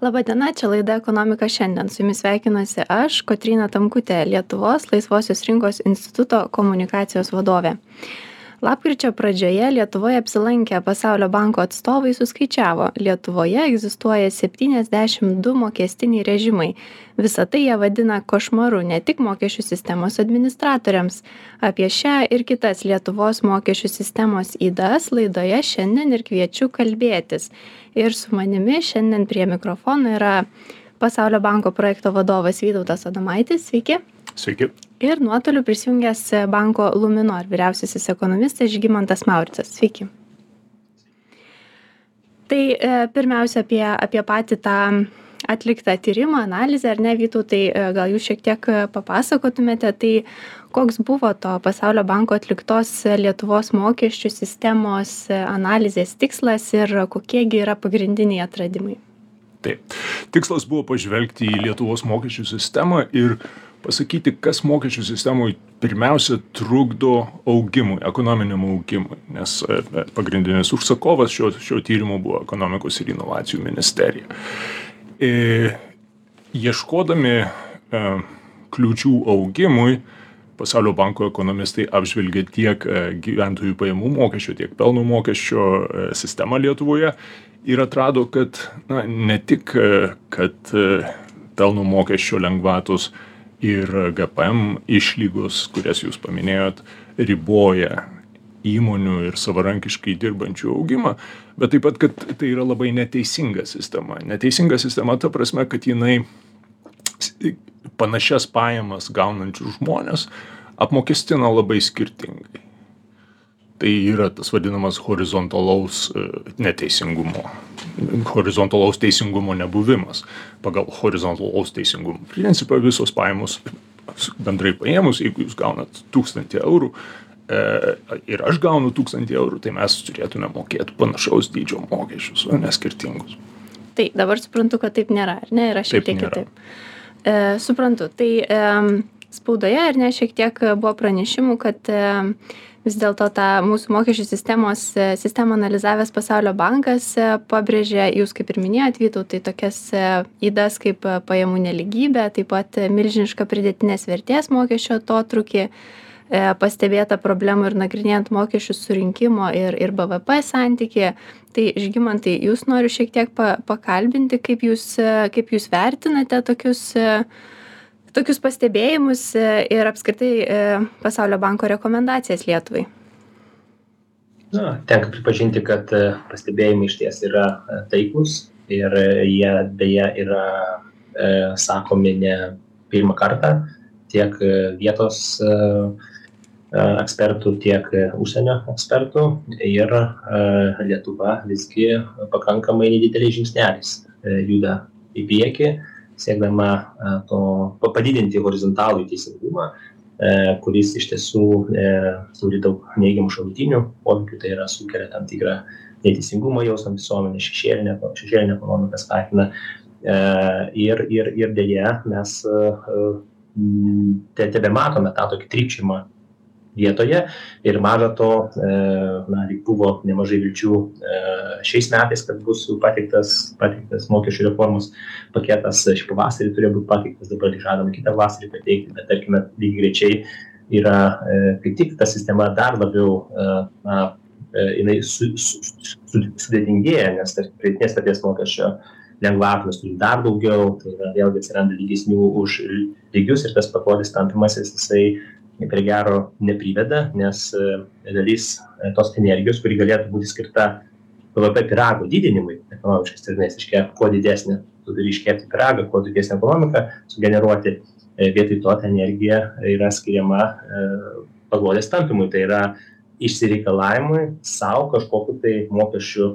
Labadiena, čia laida Ekonomika šiandien. Su jumis sveikinuosi aš, Kotryna Tamkutė, Lietuvos Laisvosios rinkos instituto komunikacijos vadovė lapkričio pradžioje lietuvoje apsilankę pasaulio banko atstovai suskaičiavo lietuvoje egzistuoja septyniasdešim du mokestiniai režimai. Visa tai jie vadina košmaru ne tik mokesčių sistemos administratoriams. Apie šią ir kitas lietuvos mokesčių sistemos ydas laidoje šiandien ir kviečiu kalbėtis. Ir su manimi šiandien prie mikrofono yra pasaulio banko projekto vadovas vytautas adomaitis. Sveiki Sveiki. Ir nuotoliu prisijungęs banko Luminor vyriausiasis ekonomistas Žygimantas Mauricas. Sveiki. Tai e, pirmiausia apie, apie patį tą atliktą tyrimą, analizę, ar ne, Vytų, tai e, gal jūs šiek tiek papasakotumėte, tai koks buvo to pasaulio banko atliktos Lietuvos mokesčių sistemos analizės tikslas ir kokiegi yra pagrindiniai atradimai? Taip. Tikslas buvo pažvelgti į Lietuvos mokesčių sistemą ir pasakyti, kas mokesčių sistemoje pirmiausia trukdo augimui, ekonominiam augimui, nes e, pagrindinis užsakovas šio, šio tyrimo buvo ekonomikos ir inovacijų ministerija. E, ieškodami e, kliūčių augimui, Pasaulio banko ekonomistai apžvelgė tiek e, gyventojų pajamų mokesčio, tiek pelno mokesčio sistemą Lietuvoje ir atrado, kad na, ne tik, kad pelno mokesčio lengvatos ir gpm išlygos kurias jūs paminėjot riboja įmonių ir savarankiškai dirbančių augimą bet taip pat kad tai yra labai neteisinga sistema. Neteisinga sistema ta prasme kad jinai panašias pajamas gaunančius žmones apmokestina labai skirtingai tai yra tas vadinamas horizontalaus e, neteisingumo horizontalaus teisingumo nebuvimas. Pagal horizontalaus teisingumo principą visos pajamos bendrai paėmus, jeigu jūs gaunat tūkstantį eurų e, ir aš gaunu tūkstantį eurų, tai mes turėtume mokėti panašaus dydžio mokesčius, o ne skirtingus. Tai dabar suprantu, kad taip nėra, ar ne, yra šiek tiek kitaip. E, suprantu, tai e, spaudoje ar ne šiek tiek buvo pranešimų, kad e, vis dėlto tą mūsų mokesčių sistemos e, sistemą analizavęs pasaulio bankas e, pabrėžė jūs kaip ir minėjot vytautai tokias e, ydas kaip pajamų nelygybė taip pat milžinišką pridėtinės vertės mokesčio atotrūkį pastebėta problemų ir nagrinėjant mokesčių surinkimo ir, ir BVP santykį. Tai, Žygimantai, jūs noriu šiek tiek pa, pakalbinti, kaip jūs, kaip jūs vertinate tokius uh, tokius pastebėjimus e, ir apskritai e, pasaulio banko rekomendacijas Lietuvai? Na, tenka pripažinti, kad e, pastebėjimai iš ties yra taikus ir jie beje yra e, sakomi ne pirmą kartą tiek vietos e, ekspertų, tiek užsienio ekspertų ir Lietuva visgi pakankamai nedideliais žingsneliais juda į priekį. Siekdama e, to padidinti horizontalų teisingumą, e, kuris iš tiesų e, turi daug neigiamų šalutinių poveikių, tai yra sukelia tam tikrą neteisingumo jausmą visuomenė, šešėlinė, šešėlinė ekonomika skatina. Ir, ir, ir dėje mes te, tebe matome tą tokį trypčimą vietoje. Ir maža to e, na lyg buvo nemažai vilčių e, šiais metais kad bus jau pateiktas pateiktas mokesčių reformos paketas. Šį pavasarį turėjo būt pateiktas dabar žadama kitą pavasarį pateikti bet tarkime lygiagrečiai yra e, kaip tik ta sistema dar labiau na jinai su, su, su, sudėtingėja, nes tarkim pridėtinės vertės mokesčio lengvatos turi dar daugiau, tai yra vėlgi atsiranda lygesnių už lygius ir tas paklodės tampimasis jisai prie gero nepriveda, nes e, dalis e, tos energijos, kuri galėtų būti skirta BVP pirago didinimui, ekonomiškai strinais, iškepti kuo didesnį, tu turi iškepti piragą, kuo didesnę ekonomiką sugeneruoti, e, vietoj to ta energija yra skiriama paglodės tampimui, tai yra išsireikalavimui savo kažkokiu tai mokesčių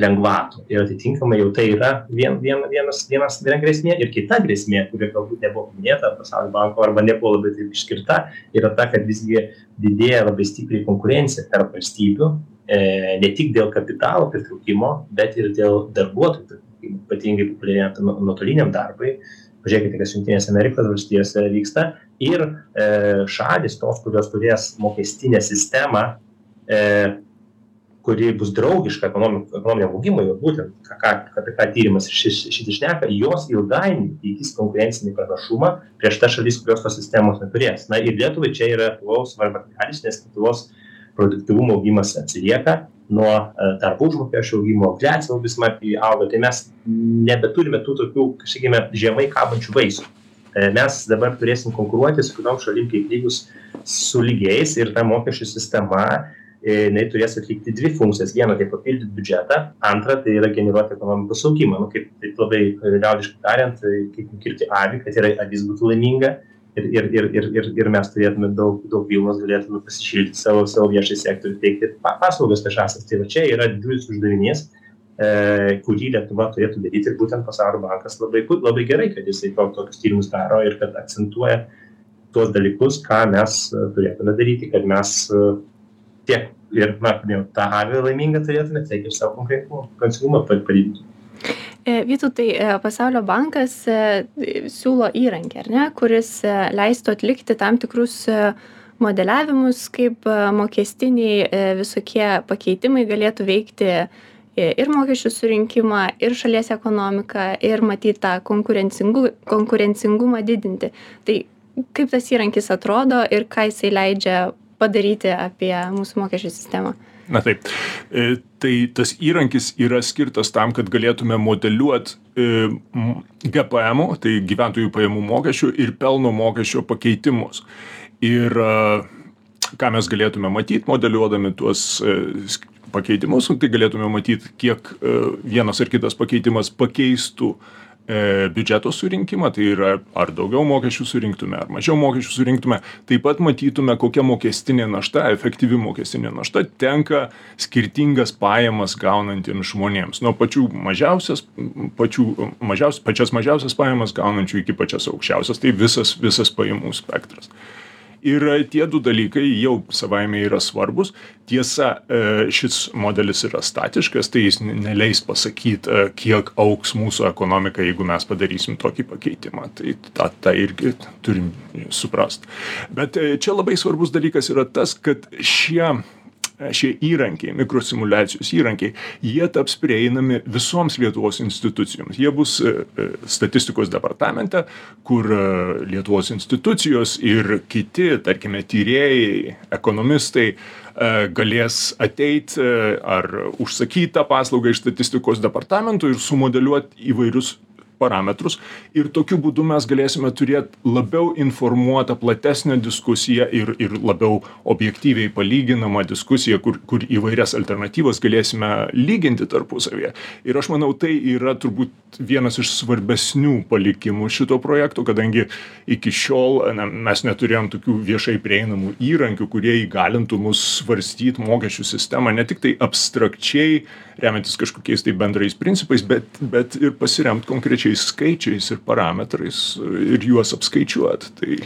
lengvatų. Ir atitinkamai jau tai yra vien vien vienas vienas viena grėsmė ir kita grėsmė kuri galbūt nebuvo paminėta pasaulio banko arba nebuvo labai taip išskirta yra ta kad visgi didėja labai stipriai konkurencija tarp valstybių e, ne tik dėl kapitalo pritraukimo bet ir dėl darbuotojų pritraukimo. Ypatingai populiarėjant nuotoliniam darbui pažiūrėkite kas jungtinėse amerikos valstijose vyksta ir e, šalys tos kurios turės mokestinę sistemą e, kuri bus draugiška ekonominiam augimui, būtent ką, ką, apie ką tyrimas šitai šneka, jos ilgainiui įgys konkurencinį pranašumą prieš tą šalis, kurios tos sistemos neturės. Na ir Lietuvai čia yra Lietuvos varbatelis, nes Lietuvos produktivumo augimas atsilieka nuo e, darbo užmokesčio augimo, infliacija labai smarkiai auga, tai mes nebeturime tų tokių, sakykime, žemai kabančių vaisių. E, mes dabar turėsim konkuruoti su kitom šalim kaip lygus su lygiais ir ta mokesčių sistema jinai turės atlikti dvi funkcijas. Viena tai papildyt biudžetą antra tai yra generuoti ekonomikos augimą nu kaip taip labai liaudiškai tariant tai kaip nukirpti avį kad ir avis būtų laiminga ir ir ir ir ir ir mes turėtume daug daug vilnos galėtume pasišildyti savo savo viešąjį sektorių teikti pa paslaugas viešąsias. Tai va čia yra didžiulis uždavinys e, kurį Lietuva turėtų daryti ir būtent pasaulio bankas labai, labai gerai, kad jisai tokius tyrimus daro ir kad akcentuoja tuos dalykus, ką mes turėtume daryti, kad mes tiek ir, na, jau tą avį laimingą turėtume, tiek ir savo konkurencingumą padidinti. E, Vytautai, e, Pasaulio bankas e, siūlo įrankį, ar ne, kuris leistų atlikti tam tikrus modeliavimus, kaip mokestiniai visokie pakeitimai galėtų veikti ir mokesčių surinkimą, ir šalies ekonomiką, ir matyti tą konkurencingu, konkurencingumą didinti. Tai kaip tas įrankis atrodo ir ką jisai leidžia padaryti apie mūsų mokesčių sistemą? Na taip, e, tai tas įrankis yra skirtas tam, kad galėtume modeliuoti e, GPM, tai gyventojų pajamų mokesčių ir pelno mokesčio pakeitimus. Ir e, ką mes galėtume matyti, modeliuodami tuos pakeitimus, tai galėtume matyti, kiek vienas ar kitas pakeitimas pakeistų E, biudžeto surinkimą, tai yra ar daugiau mokesčių surinktume, ar mažiau mokesčių surinktume, taip pat matytume, kokia mokestinė našta, efektyvi mokestinė našta tenka skirtingas pajamas gaunantiems žmonėms. Nuo pačių mažiausias, pačių mažiausias, pačias mažiausias pajamas gaunančių iki pačias aukščiausias, tai visas, visas pajamų spektras ir tie du dalykai jau savaime yra svarbūs. Tiesa e, šis modelis yra statiškas tai jis neleis pasakyt e, kiek augs mūsų ekonomika jeigu mes padarysim tokį pakeitimą. Tai tą tą irgi turim suprast. Bet e, čia labai svarbus dalykas yra tas kad šie šie įrankiai mikrosimuliacijos įrankiai jie taps prieinami visoms lietuvos institucijoms. Jie bus e, e, statistikos departamente kur e, lietuvos institucijos ir kiti tarkime tyrėjai ekonomistai galės ateit ar užsakyt tą paslaugą iš statistikos departamento ir sumodeliuot įvairius parametrus ir tokiu būdu mes galėsime turėt labiau informuotą platesnę diskusiją ir ir labiau objektyviai palyginamą diskusiją kur kur įvairias alternatyvas galėsime lyginti tarpusavyje. Ir aš manau tai yra turbūt vienas iš svarbesnių palikimų šito projekto kadangi iki šiol na mes neturėjom tokių viešai prieinamų įrankių kurie įgalintų mus svarstyt mokesčių sistemą ne tiktai abstrakčiai remiantis kažkokiais tai bendrais principais bet bet ir pasiremt konkrečiais skaičiais ir parametrais ir juos apskaičiuot. Tai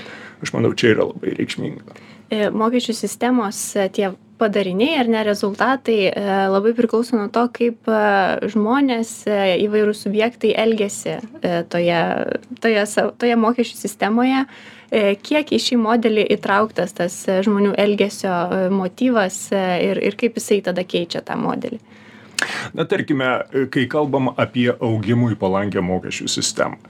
aš manau čia yra labai reikšminga. E, mokesčių sistemos e, tie padariniai ar ne rezultatai e, labai priklauso nuo to kaip žmonės įvairūs subjektai elgiasi toje toje toje mokesčių sistemoje. Kiek į šį modelį įtrauktas tas žmonių elgesio motyvas ir ir kaip jisai tada keičia tą modelį Na tarkime, kai kalbam apie augimui palankę mokesčių sistemą,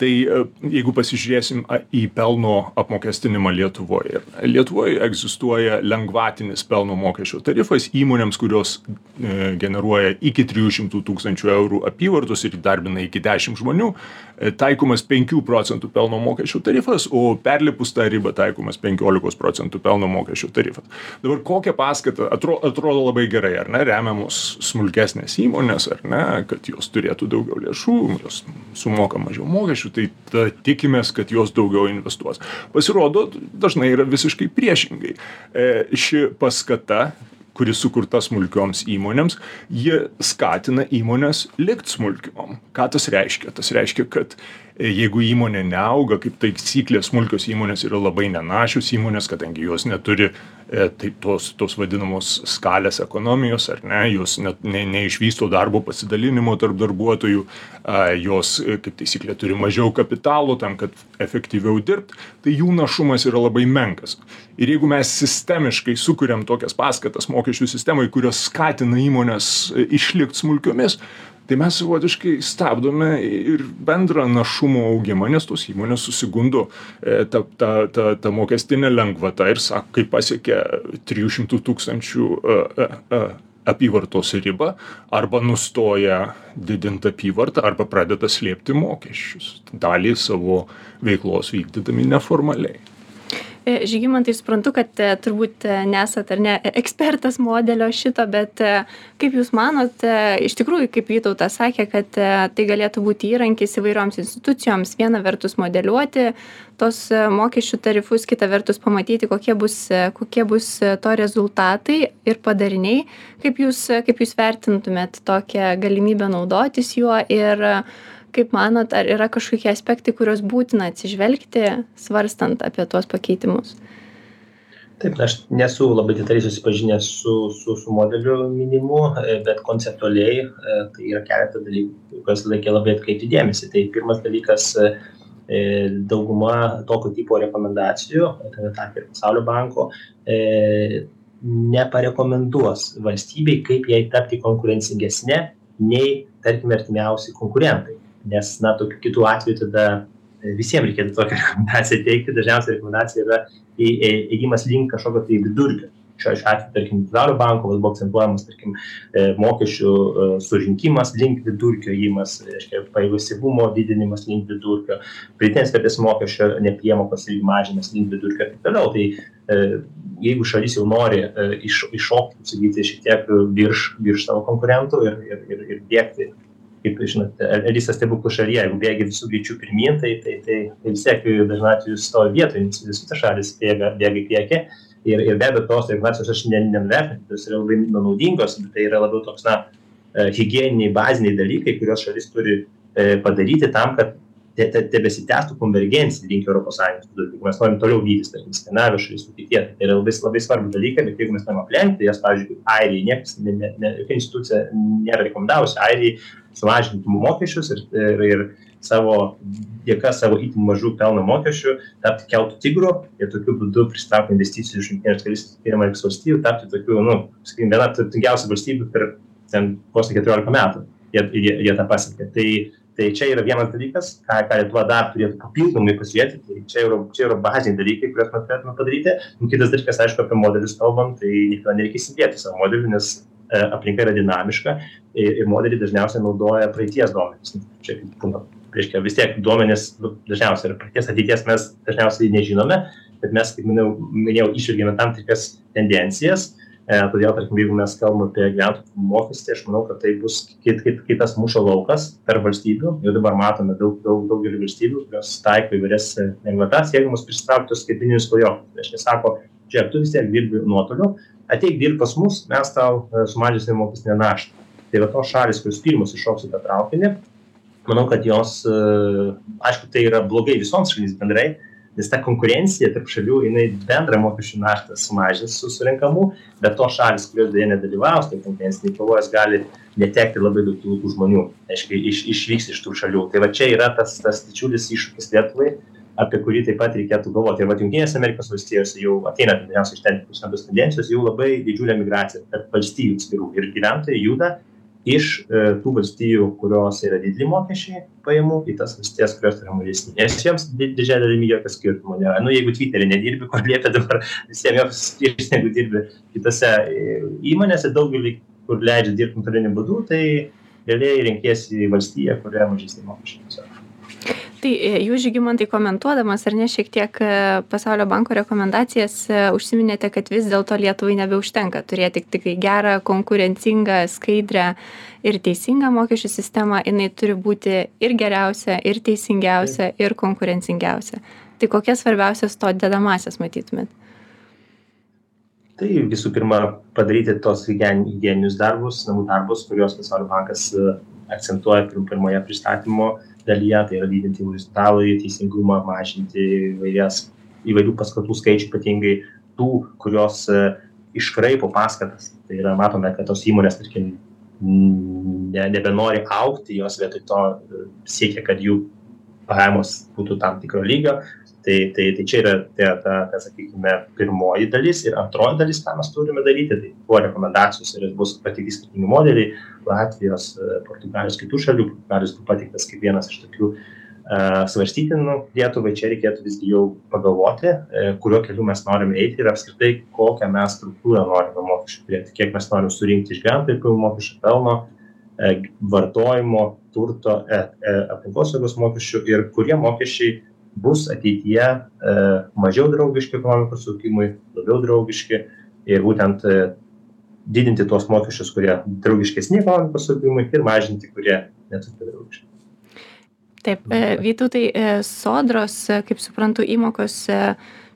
tai e, jeigu pasižiūrėsim į pelno apmokestinimą Lietuvoje. Lietuvoje egzistuoja lengvatinis pelno mokesčio tarifas įmonėms, kurios e, generuoja iki 300 tūkstančių eurų apyvartos ir darbina iki 10 žmonių, e, taikomas 5 procentų pelno mokesčio tarifas, o perlipus tą ribą taikomas 15 procentų pelno mokesčio tarifas. Dabar kokią paskatą, atrodo, atrodo labai gerai, ar ne, remiamos smulkesnės įmonės, ar ne, kad jos turėtų daugiau lėšų, jos sumoka mažiau mokesčių, mokesčių tai ta tikimės kad jos daugiau investuos. Pasirodo dažnai yra visiškai priešingai. E, ši paskata kuri sukurta smulkioms įmonėms ji skatina įmones likt smulkiom. Ką tas reiškia? Tas reiškia kad jeigu įmonė neauga kaip taisyklė smulkios įmonės yra labai nenašios įmonės kadangi jos neturi e, tai tos tos vadinamos skalės ekonomijos ar ne jos net ne neišvysto darbo pasidalinimo tarp darbuotojų jos e, kaip taisyklė turi mažiau kapitalo tam kad efektyviau dirbt tai jų našumas yra labai menkas. Ir jeigu mes sistemiškai sukuriam tokias paskatas mokesčių sistemoj kurios skatina įmones e, išlikt smulkiomis tai mes savotiškai stabdome ir bendrą našumo augimą nes tos įmonės susigundo e, ta ta ta ta mokestine lengvata ir sak kai pasiekia trijų šimtų tūkstančių e, e, apyvartos ribą arba nustoja didint apyvartą arba pradeda slėpti mokesčius dalį savo veiklos vykdydami neformaliai žygimantai suprantu kad e, turbūt e, nesat ar ne ekspertas modelio šito bet kaip jūs manot iš tikrųjų kaip vytautas sakė kad tai galėtų būti įrankis įvairioms institucijoms viena vertus modeliuoti tuos mokesčių tarifus kita vertus pamatyti kokie bus kokie bus to rezultatai ir padariniai. Kaip jūs kaip jūs vertintumėt tokią galimybę naudotis juo ir kaip manot ar yra kažkokie aspektai kuriuos būtina atsižvelgti svarstant apie tuos pakeitimus? Taip aš nesu labai detaliai susipažinęs su su su modeliu minimu bet konceptualiai e, tai yra keletą dalykų kuriuos reikia labai atkreipti dėmesį. Tai pirmas dalykas e, dauguma tokio tipo rekomendacijų tame tarpe ir pasaulio banko e, neparekomenduos valstybei kaip jai tapti konkurencingesne nei tarkime artimiausi konkurentai nes na tokiu kitu atveju tada e, visiem reikėtų tokią rekomendaciją teikti. Dažniausiai rekomendacija yra į ė ėjimas link kažkokio tai vidurkio. Šiuo atveju tarkim pasaulio banko buvo akcentuojamas tarkim e, mokesčių e, surinkimas link vidurkio ėjimas reiškia pajėgumo didinimas link vidurkio pridėtinės vertės mokesčio nepriemokos irgi mažinimas link vidurkio ir taip toliau. Tai jeigu šalis jau nori iš iššokti sakyti šiek tiek virš virš savo konkurentų ir ir ir ir diegti kaip žinot alisa stebuklų šalyje jeigu bėgi visu greičiu pirmyn tai tai tai tai vis tiek dažnu atveju stovi vietoj nes vis kitos šalys bėga bėga į priekį. Ir ir be abejo tos regulacijos aš ne nenuvertinu jos yra labai naudingos bet tai yra labiau toks na e, higieniniai baziniai dalykai kuriuos šalis turi e, padaryti tam kad te te tebesitęstų konvergencija link europos sąjungos vidurkio. Jeigu mes norim toliau vytis tarkim skandinavijos šalis vokietija. Tai yra labai labai svarbūs dalykai bet jeigu mes norim aplenkti jas pavyzdžiui kaip airijai niekas ne ne ne jokia institucija nėra rekomendavusi airijai sumažinti mokesčius ir ir ir savo dėka savo itin mažų pelno mokesčių tapti keltų tigru ir tokiu būdu prisitraukt investicijų iš jungtinės karalystės jungtinių amerikos valstijų tapti tokiu nu sakykim viena turtingiausių valstybių per ten vos ne keturiolika metų. Jie jie jie tą pasiekė. Tai tai čia yra vienas dalykas ką ką lietuva dar turėtų papildomai pasižiūrėti. Tai čia yra čia yra baziniai dalykai kuriuos mes turėtume padaryti. Nu kitas dalykas aišku apie modelius kalbant tai niekada nereikia įsidėti savo modelių nes e, aplinka yra dinamiška ir ir modeliai dažniausiai naudoja praeities duomenis. Nu, čia būna reiškia vis tiek duomenys nu dažniausiai yra praeities ateities mes dažniausiai nežinome bet mes kaip minėjau minėjau įžvelgiame tam tikras tendencijas todėl tarkim jeigu mes kalbam apie gyventojų mokestį aš manau kad tai bus kit kit kitas mūšio laukas tarp valstybių. Jau dabar matome daug daug daugely valstybių kurios taiko įvairias e, lengvatas siekdamos prisitraukt tuos skaitmeninius klajoklius. Reiškia sako žiūrėk tu vis tiek dirbi nuotoliu ateik dirbt pas mus mes tau e, sumažinsim mokestinę naštą. Tai va tos šalys kurios pirmos įšoks į tą traukinį manau kad jos e, aišku tai yra blogai visoms šalims bendrai nes ta konkurencija tarp šalių jinai bendrą mokesčių naštą sumažins su surenkamų bet tos šalys kurios deja nedalyvaus toj konkurencinėj kovoj jos gali netekti labai daug tų žmonių. Reiškia iš išvyks iš tų šalių. Tai va čia yra tas tas didžiulis iššūkis lietuvai apie kurį taip pat reikėtų galvoti. Ir vat jungtinėse amerikos valstijose jau ateina dažniausiai iš ten tos tendencijos jau labai didžiulė migracija tarp valstijų atskirų. Ir gyventojai juda iš e, tų valstijų kurios yra dideli mokesčiai pajamų į tas valstijas kurios yra mažesni. Nes jiems di didžiąja dalimi jokio skirtumo nėra. Nu jeigu tvitery nedirbi ko liepia dabar visiem jiems skirtis negu dirbi kitose e, įmonėse daugeliui kur leidžia dirbt nuotoliniu būdu tai realiai renkiesi valstiją kurioje mažesni mokesčiai tiesiog tai e, jūs žygimantai komentuodamas ar ne šiek tiek e, pasaulio banko rekomendacijas e, užsiminėte kad vis dėlto lietuvai nebeužtenka turėti tiktai gerą konkurencingą skaidrią ir teisingą mokesčių sistemą. Jinai turi būti ir geriausia ir teisingiausia ir konkurencingiausia. Tai kokias svarbiausias to dedamąsias matytumėt? Tai visų pirma padaryti tuos higieninius darbus namų darbus kuriuos pasaulio bankas akcentuoja pirmoje pristatymo dalyje, tai yra didinti horizontalų teisingumą, mažinti įvairias, įvairių paskatų skaičių, ypatingai tų, kurios e, iškraipo paskatas. Tai yra, matome, kad tos įmonės, tarkim, ne, nebenori aukti, jos vietoj to e, siekia, kad jų pajamos būtų tam tikro lygio, tai tai tai čia yra ta ta ta sakykime pirmoji dalis ir antroji dalis ką mes turime daryti tai buvo rekomendacijos ir bus pateikti skirtingi modeliai latvijos portugalijos kitų šalių portugalijos buvo pateiktas kaip vienas iš tokių svarstytinų lietuvai čia reikėtų visgi jau pagalvoti kuriuo keliu mes norime eiti ir apskritai kokią mes struktūrą norime mokesčių turėti kiek mes norim surinkti iš gyventojų pajamų mokesčio pelno vartojimo turto e, e, aplinkosaugos mokesčių ir kurie mokesčiai bus ateityje e, mažiau draugiški ekonomikos augimui, labiau draugiški ir būtent e, didinti tuos mokesčius, kurie draugiškesni ekonomikos augimui ir mažinti, kurie netokie draugiški. Taip, e, Vytautai, sodros, kaip suprantu, įmokos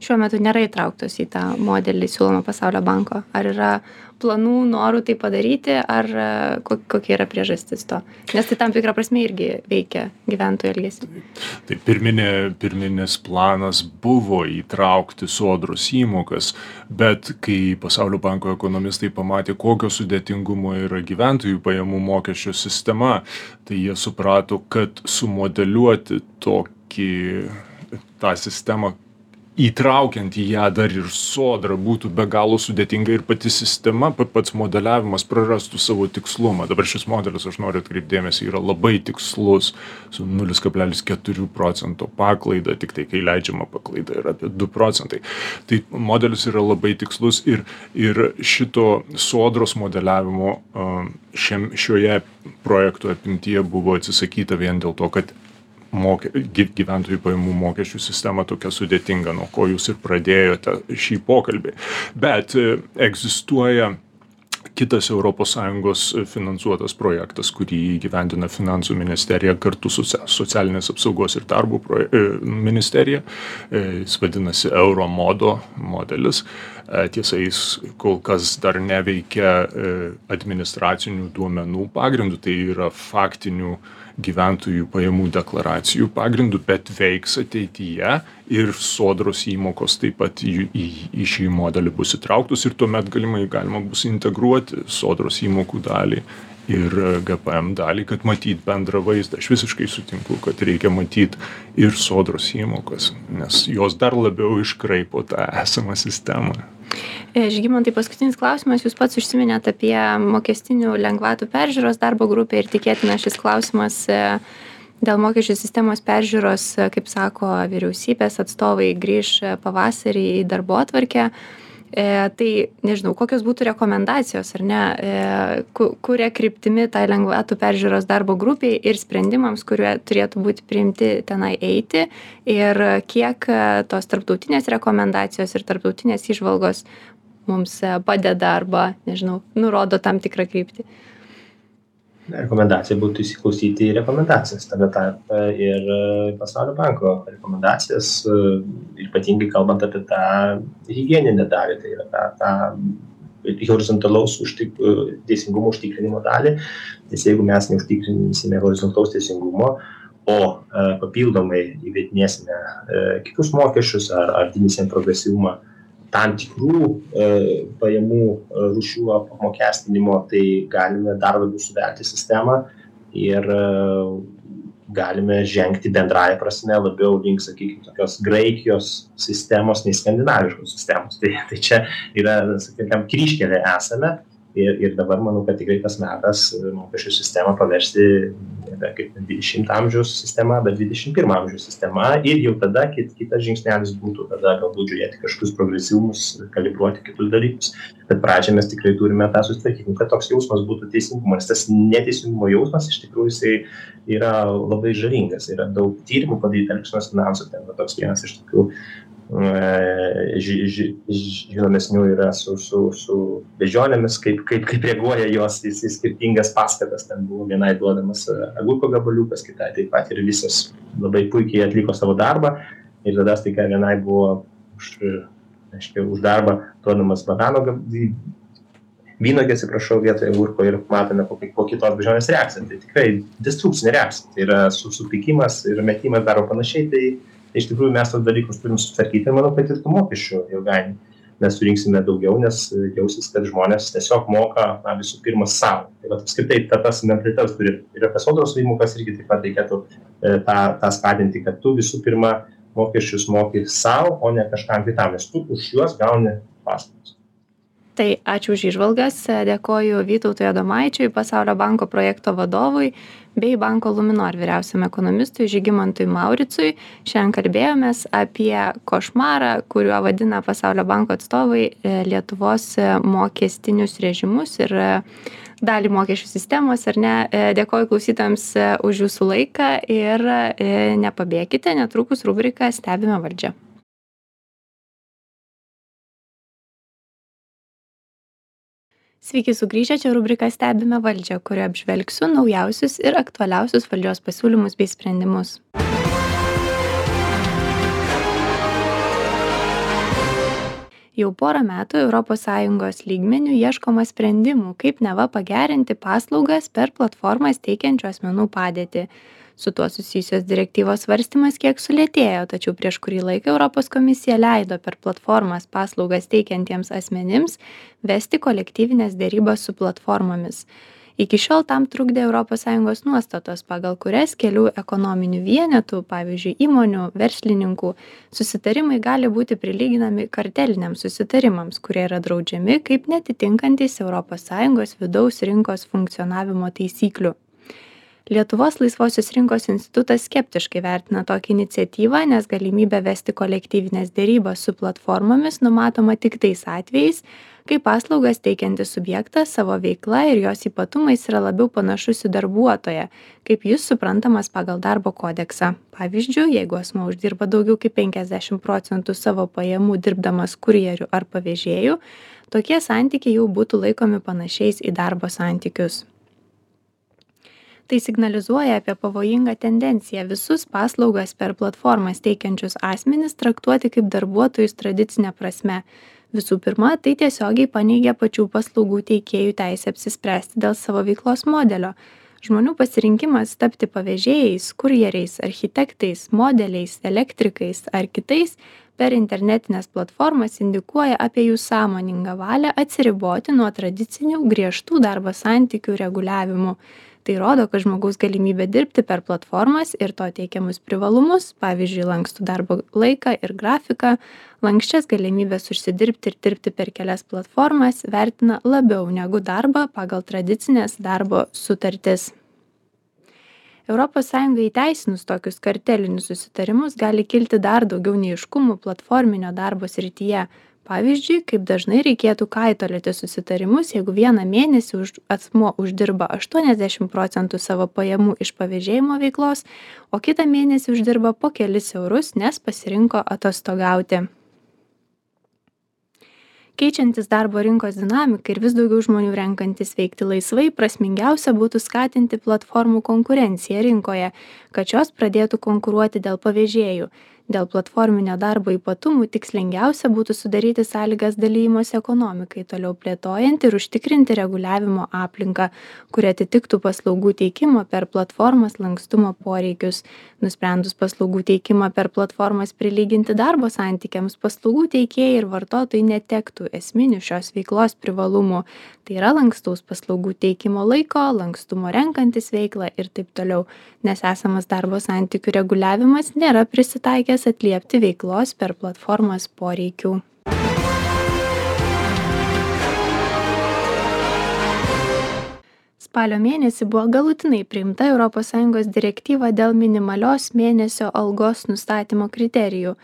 šiuo metu nėra įtrauktos į tą modelį siūlomą Pasaulio banko. Ar yra planų, norų tai padaryti, ar e, kokia yra priežastis to? Nes tai tam tikrą prasme irgi veikia gyventojų elgesį. Tai pirminė, pirminis planas buvo įtraukti sodros įmokas, bet kai Pasaulio banko ekonomistai pamatė, kokio sudėtingumo yra gyventojų pajamų mokesčio sistema, tai jie suprato, kad sumodeliuoti tokį tą sistemą įtraukiant į ją dar ir sodrą būtų be galo sudėtinga ir pati sistema pats modeliavimas prarastų savo tikslumą. Dabar šis modelis aš noriu atkreipt dėmesį yra labai tikslus su nulis kablelis keturių procento paklaida tiktai kai leidžiama paklaida yra apie du procentai. Tai modelis yra labai tikslus ir ir šito sodros modeliavimo šiam šioje projekto apimtyje buvo atsisakyta vien dėl to kad mokė gy gyventojų pajamų mokesčių sistema tokia sudėtinga nuo ko jūs ir pradėjote šį pokalbį. Bet e, egzistuoja kitas sąjungos finansuotas projektas kurį įgyvendina finansų ministerija kartu su socialinės apsaugos ir darbo e, ministerija. E, jis vadinasi euromodo modelis. Tiesa jis kol kas dar neveikia administracinių duomenų pagrindu tai yra faktinių gyventojų pajamų deklaracijų pagrindu bet veiks ateityje ir sodros įmokos taip pat į į į šį modelį bus įtrauktos ir tuomet galimai galima bus integruoti sodros įmokų dalį ir gpm dalį kad matyt bendrą vaizdą. Aš visiškai sutinku kad reikia matyt ir sodros įmokas nes jos dar labiau iškraipo tą esamą sistemą Žygimantai, paskutinis klausimas. Jūs pats užsiminėt apie mokestinių lengvatų peržiūros darbo grupę ir tikėtina šis klausimas e, dėl mokesčių sistemos peržiūros, e, kaip sako vyriausybės atstovai, grįž pavasarį į darbo atvarkę. E, tai nežinau, kokios būtų rekomendacijos ar ne, e, kuria kryptimi tai lengvatų peržiūros darbo grupiai ir sprendimams, kurie turėtų būti priimti tenai eiti ir kiek e, tos tarptautinės rekomendacijos ir tarptautinės išvalgos mums e, padeda arba, nežinau, nurodo tam tikrą kryptį. Rekomendacija būtų įsiklausyti į rekomendacijas, tame tarpe ir e, pasaulio banko rekomendacijas, e, ypatingai kalbant apie tą hygieninę dalį, tai yra tą, tą horizontalaus užtik, teisingumo užtikrinimo dalį, nes jeigu mes neužtikrinsime horizontalaus teisingumo, o papildomai įvedinėsime kitus mokesčius ar, ar didinsim progresyvumą, tam tikrų e, pajamų e, rūšių apmokestinimo, tai galime dar labiau suvelti sistemą ir e, galime žengti bendrąją prasme labiau link, sakykime, tokios Graikijos sistemos nei skandinaviškos sistemos. Tai, tai čia yra, sakykime, kryškelė esame ir ir dabar manau kad tikrai tas metas mokesčių sistemą paversti nebe kaip dvidešimto amžiaus sistema bet dvidešim pirmo amžiaus sistema. Ir jau tada kit kitas žingsnelis būtų tada galbūt žiūrėti kažkokius progresyvumus kalibruoti kitus dalykus. Bet pradžiai mes tikrai turime tą susitvarkyt nu kad toks jausmas būtų teisingumo nes tas neteisingumo jausmas iš tikrųjų jisai yra labai žalingas. Yra daug tyrimų padaryta elgsenos finansų ten va toks vienas iš tokių E, ži, ži, žinomesnių yra su, su, su bežionėmis, kaip, kaip, kaip reaguoja jos į, į skirtingas paskatas. Ten buvo vienai duodamas e, agurko gabaliukas, kitai taip pat ir visos labai puikiai atliko savo darbą. Ir tada staiga vienai buvo už, aiškiai, už darbą duodamas banano vynogę, atsiprašau, vietoje agurko ir matome po kitos bežionės reakciją. Tai tikrai destrukcinė reakcija. Tai yra supykimas ir metimas daro panašiai. Tai, tai iš tikrųjų mes tos dalykus turim susitvarkyti ir manau, kad ir tų mokesčių ilgainiui mes surinksime daugiau, nes jausis, kad žmonės tiesiog moka na, visų pirma savo. Tai va, apskritai ta, tas mentalitetas turi ir apie sodros įmokas irgi taip pat reikėtų e, tą, tą skatinti, kad tu visų pirma mokesčius moki savo, o ne kažkam kitam, nes tu už juos gauni paslaugas tai ačiū už įžvalgas. Dėkoju vytautui adomaičiui pasaulio banko projekto vadovui bei banko luminor vyriausiam ekonomistui žygimantui mauricui. Šiandien kalbėjomės apie košmarą kuriuo vadina pasaulio banko atstovai e, lietuvos e, mokestinius režimus ir e, dalį mokesčių sistemos ar ne? Dėkoju klausytojams už jūsų laiką ir nepabėkite netrukus rubrika stebime valdžią Sveiki sugrįžę, čia rubrika Stebime valdžią, kurioje apžvelgsiu naujausius ir aktualiausius valdžios pasiūlymus bei sprendimus. Jau porą metų ES lygmenių ieškoma sprendimų, kaip neva pagerinti paslaugas per platformas teikiančių asmenų padėtį su tuo susijusios direktyvos svarstymas kiek sulėtėjo tačiau prieš kurį laiką europos komisija leido per platformas paslaugas teikiantiems asmenims vesti kolektyvines derybas su platformomis. Iki šiol tam trukdė sąjungos nuostatos pagal kurias kelių ekonominių vienetų pavyzdžiui įmonių verslininkų susitarimai gali būti prilyginami karteliniams susitarimams kurie yra draudžiami kaip europos sąjungos vidaus rinkos funkcionavimo taisyklių lietuvos laisvosios rinkos institutas skeptiškai vertina tokią iniciatyvą nes galimybė vesti kolektyvines derybas su platformomis numatoma tik tais atvejais kai paslaugas teikiantis subjektas savo veikla ir jos ypatumais yra labiau panašus į darbuotoją kaip jis suprantamas pagal darbo kodeksą. Pavyzdžiui jeigu asmuo uždirba daugiau kaip penkiasdešim procentų savo pajamų dirbdamas kurjeriu ar pavėžėju tokie santykiai jau būtų laikomi panašiais į darbo santykius tai signalizuoja apie pavojingą tendenciją visus paslaugas per platformas teikiančius asmenis traktuoti kaip darbuotojus tradicine prasme. Visų pirma tai tiesiogiai paneigia pačių paslaugų teikėjų teisę apsispręsti dėl savo veiklos modelio. Žmonių pasirinkimas tapti pavėžėjais kurjeriais architektais modeliais elektrikais ar kitais per internetines platformas indikuoja apie jų sąmoningą valią atsiriboti nuo tradicinių griežtų darbo santykių reguliavimų. Tai rodo kad žmogaus galimybė dirbti per platformas ir to teikiamus privalumus pavyzdžiui lankstų darbo laiką ir grafiką lanksčias galimybes užsidirbti ir dirbti per kelias platformas vertina labiau negu darbą pagal tradicines darbo sutartis europos sąjungai įteisinus tokius kartelinius susitarimus gali kilti dar daugiau neaiškumų platforminio darbo srityje. Pavyzdžiui kaip dažnai reikėtų kaitalioti susitarimus jeigu vieną mėnesį už asmuo uždirba aštuoniasdešim procentų savo pajamų iš pavėžėjimo veiklos o kitą mėnesį uždirba po kelis eurus nes pasirinko atostogauti keičiantis darbo rinkos dinamikai ir vis daugiau žmonių renkantis veikti laisvai prasmingiausia būtų skatinti platformų konkurenciją rinkoje kad šios pradėtų konkuruoti dėl pavėžėjų dėl platforminio darbo ypatumų tikslingiausia būtų sudaryti sąlygas dalijimosi ekonomikai toliau plėtojant ir užtikrinti reguliavimo aplinką kuri atitiktų paslaugų teikimo per platformas lankstumo poreikius. Nusprendus paslaugų teikimą per platformas prilyginti darbo santykiams paslaugų teikėjai ir vartotojai netektų esminių šios veiklos privalumų tai yra lankstaus paslaugų teikimo laiko lankstumo renkantis veiklą ir taip toliau nes esamas darbo santykių reguliavimas nėra prisitaikęs atliepti veiklos per platformas poreikių. Spalio mėnesį buvo galutinai priimta ES direktyva dėl minimalios mėnesio algos nustatymo kriterijų.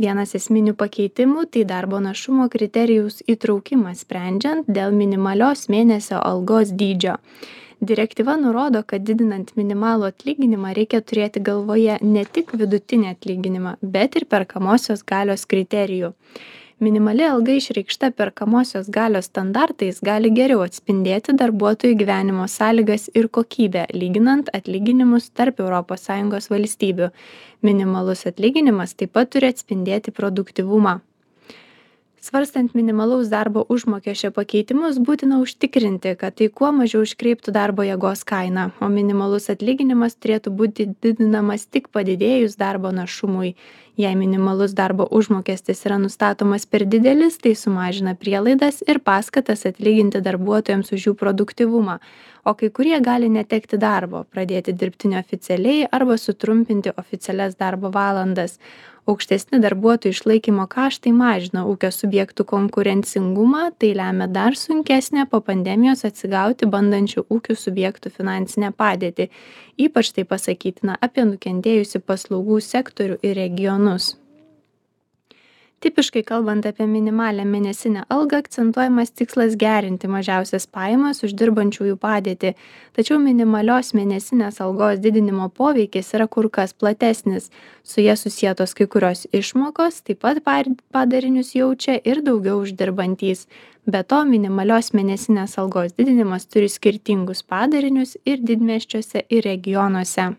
Vienas esminių pakeitimų tai darbo našumo kriterijaus įtraukimas sprendžiant dėl minimalios mėnesio algos dydžio. Direktyva nurodo kad didinant minimalų atlyginimą reikia turėti galvoje ne tik vidutinį atlyginimą bet ir perkamosios galios kriterijų minimali alga išreikšta perkamosios galios standartais gali geriau atspindėti darbuotojų gyvenimo sąlygas ir kokybę lyginant atlyginimus tarp sąjungos valstybių. Minimalus atlyginimas taip pat turi atspindėti produktyvumą. Svarstant minimalaus darbo užmokesčio pakeitimus būtina užtikrinti kad tai kuo mažiau iškreiptų darbo jėgos kainą o minimalus atlyginimas turėtų būti didinamas tik padidėjus darbo našumui jei minimalus darbo užmokestis yra nustatomas per didelis tai sumažina prielaidas ir paskatas atlyginti darbuotojams už jų produktyvumą. O kai kurie gali netekti darbo pradėti dirbti neoficialiai arba sutrumpinti oficialias darbo valandas. Aukštesni darbuotojų išlaikymo kaštai mažina ūkio subjektų konkurencingumą tai lemia dar sunkesnę po pandemijos atsigauti bandančių ūkių subjektų finansinę padėtį. Ypač tai pasakytina apie nukentėjusį paslaugų sektorių ir regionus tipiškai kalbant apie minimalią mėnesinę algą akcentuojamas tikslas gerinti mažiausias pajamas uždirbančiųjų padėtį. Tačiau minimalios mėnesinės algos didinimo poveikis yra kur kas platesnis. Su ja susietos kai kurios išmokos taip pat padarinius jaučia ir daugiau uždirbantys. Be to minimalios mėnesinės algos didinimas turi skirtingus padarinius ir didmiesčiuose ir regionuose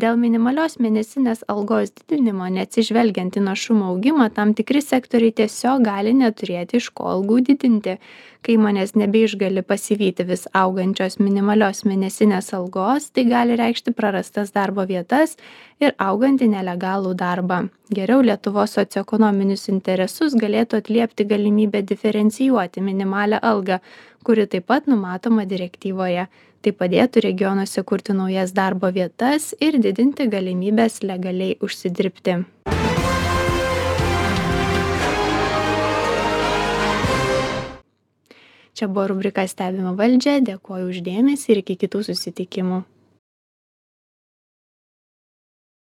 dėl minimalios mėnesinės algos didinimo neatsižvelgiant į našumo augimą tam tikri sektoriai tiesiog gali neturėti iš ko algų didinti. Kai įmonės nebeišgali pasivyti vis augančios minimalios mėnesinės algos tai gali reikšti prarastas darbo vietas ir augantį nelegalų darbą. Geriau lietuvos socioekonominius interesus galėtų atliepti galimybė diferencijuoti minimalią algą kuri taip pat numatoma direktyvoje tai padėtų regionuose kurti naujas darbo vietas ir didinti galimybes legaliai užsidirbti. Čia buvo rubrika stebime valdžią. Dėkoju už dėmesį ir iki kitų susitikimų